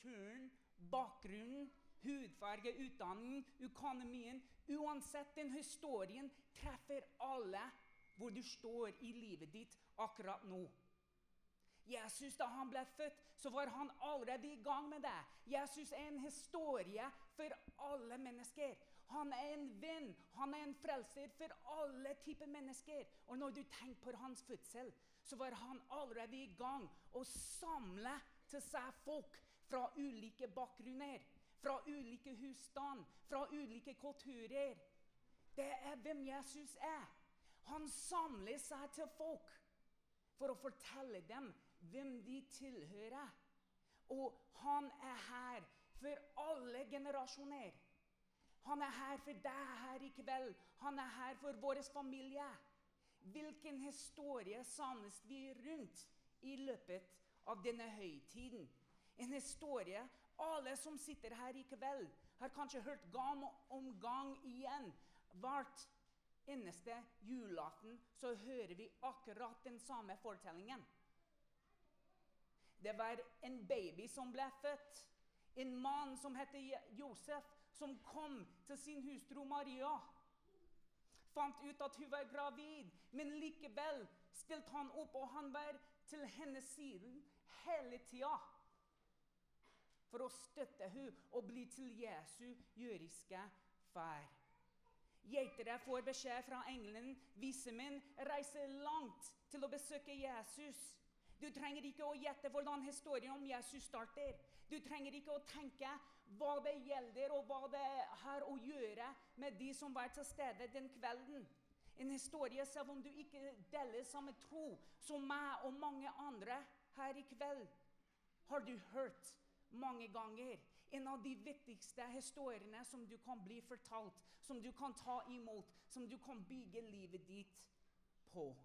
kulturen, bakgrunnen, hudfarge, utdanning, økonomien Uansett, den historien treffer alle hvor du står i livet ditt akkurat nå. Jesus, da han ble født, så var han allerede i gang med det. Jesus er en historie for alle mennesker. Han er en venn, han er en frelser for alle typer mennesker. Og når du tenker på hans fødsel, så var han allerede i gang å samle til seg folk fra ulike bakgrunner, fra ulike husstand, fra ulike kulturer. Det er hvem Jesus er. Han samler seg til folk for å fortelle dem hvem de tilhører. Og han er her for alle generasjoner. Han er her for deg her i kveld. Han er her for vår familie. Hvilken historie samles vi rundt i løpet av denne høytiden? En historie alle som sitter her i kveld, har kanskje hørt gang om gang igjen. Hvert eneste julaften så hører vi akkurat den samme fortellingen. Det var en baby som ble født. En mann som het Josef, som kom til sin hustru Maria. Fant ut at hun var gravid, men likevel stilte han opp, og han var til hennes side hele tida. For å støtte hun og bli til Jesu jødiske far. Geitere får beskjed fra engelen. Vise min, reise langt til å besøke Jesus. Du trenger ikke å gjette hvordan historien om Jesus starter. Du trenger ikke å tenke hva det gjelder, og hva det har å gjøre med de som var til stede den kvelden. En historie, selv om du ikke deler samme tro som meg og mange andre her i kveld, har du hørt mange ganger. En av de viktigste historiene som du kan bli fortalt, som du kan ta imot, som du kan bygge livet ditt på.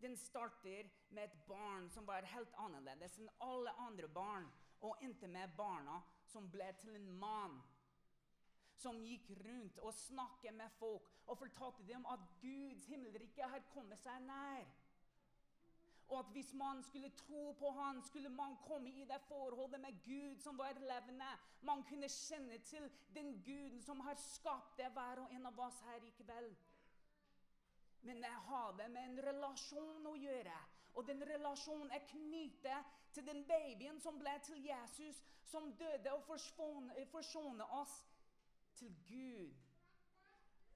Den starter med et barn som var helt annerledes enn alle andre barn, og endte med barna som ble til en mann. Som gikk rundt og snakket med folk og fortalte dem at Guds himmelrike har kommet seg nær. At hvis man skulle tro på han, skulle man komme i det forholdet med Gud som var levende. Man kunne kjenne til den Guden som har skapt det, hver og en av oss her i kveld. Men det har det med en relasjon å gjøre. Og den relasjonen er knyttet til den babyen som ble til Jesus, som døde og forsone oss til Gud.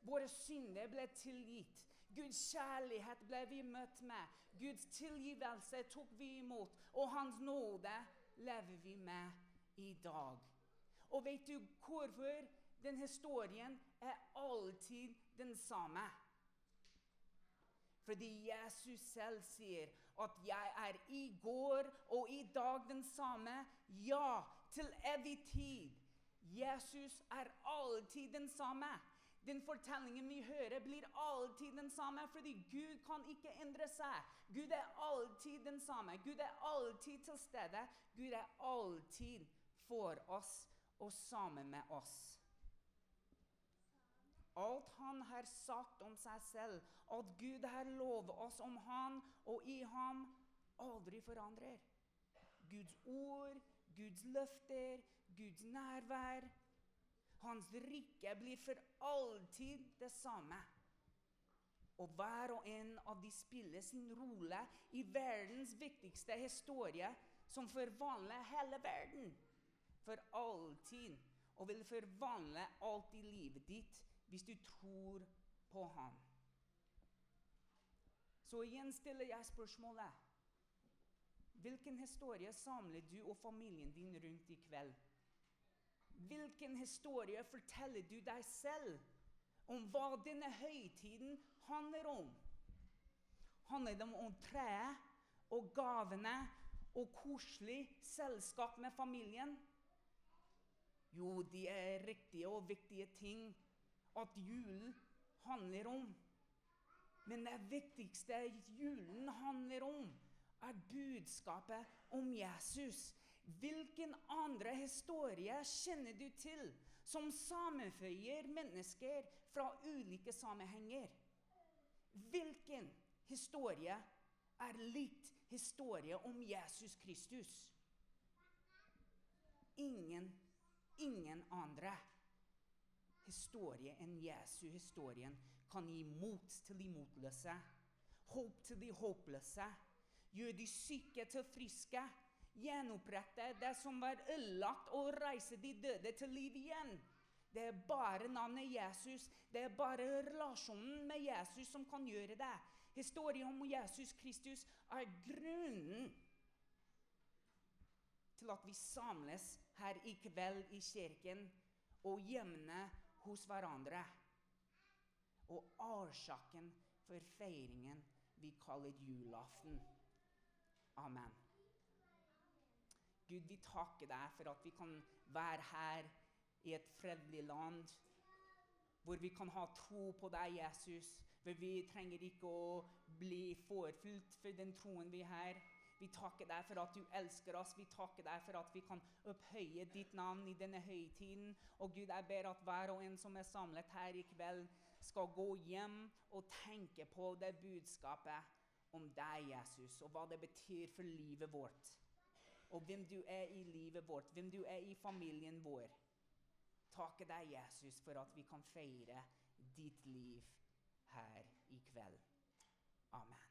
Våre synder ble tilgitt. Guds kjærlighet ble vi møtt med. Guds tilgivelse tok vi imot. Og Hans nåde lever vi med i dag. Og vet du hvorfor den historien er alltid den samme? Fordi Jesus selv sier at 'jeg er i går og i dag den samme'. Ja, til evig tid. Jesus er alltid den samme. Den fortellingen vi hører, blir alltid den samme, fordi Gud kan ikke endre seg. Gud er alltid den samme. Gud er alltid til stede. Gud er alltid for oss og sammen med oss. Alt han har sagt om seg selv, at Gud har lovet oss om han og i ham, aldri forandrer. Guds ord, Guds løfter, Guds nærvær. Hans rike blir for alltid det samme. Og hver og en av de spiller sin rolle i verdens viktigste historie, som forvandler hele verden for alltid. Og vil forvandle alt i livet ditt hvis du tror på ham. Så igjen stiller jeg spørsmålet Hvilken historie samler du og familien din rundt i kveld? Hvilken historie forteller du deg selv om hva denne høytiden handler om? Handler det om treet og gavene og koselig selskap med familien? Jo, de er riktige og viktige ting at julen handler om. Men det viktigste julen handler om, er budskapet om Jesus. Hvilken andre historie kjenner du til som sammenføyer mennesker fra ulike sammenhenger? Hvilken historie er litt historie om Jesus Kristus? ingen andre historie enn Jesu historien kan gi mot til de motløse, håp til de håpløse, gjøre de syke til friske, gjenopprette det som var ødelagt, og reise de døde til liv igjen. Det er bare navnet Jesus, det er bare relasjonen med Jesus som kan gjøre det. Historien om Jesus Kristus er grunnen til at vi samles her i kveld i kirken og hjemme hos hverandre. Og årsaken for feiringen vi kaller julaften. Amen. Gud, vi takker deg for at vi kan være her i et fredelig land. Hvor vi kan ha tro på deg, Jesus. For vi trenger ikke å bli forfulgt for den troen vi har. Vi takker deg for at du elsker oss. Vi takker deg for at vi kan opphøye ditt navn i denne høytiden. Og Gud, jeg ber at hver og en som er samlet her i kveld, skal gå hjem og tenke på det budskapet om deg, Jesus, og hva det betyr for livet vårt. Og hvem du er i livet vårt, hvem du er i familien vår. Takke deg, Jesus, for at vi kan feire ditt liv her i kveld. Amen.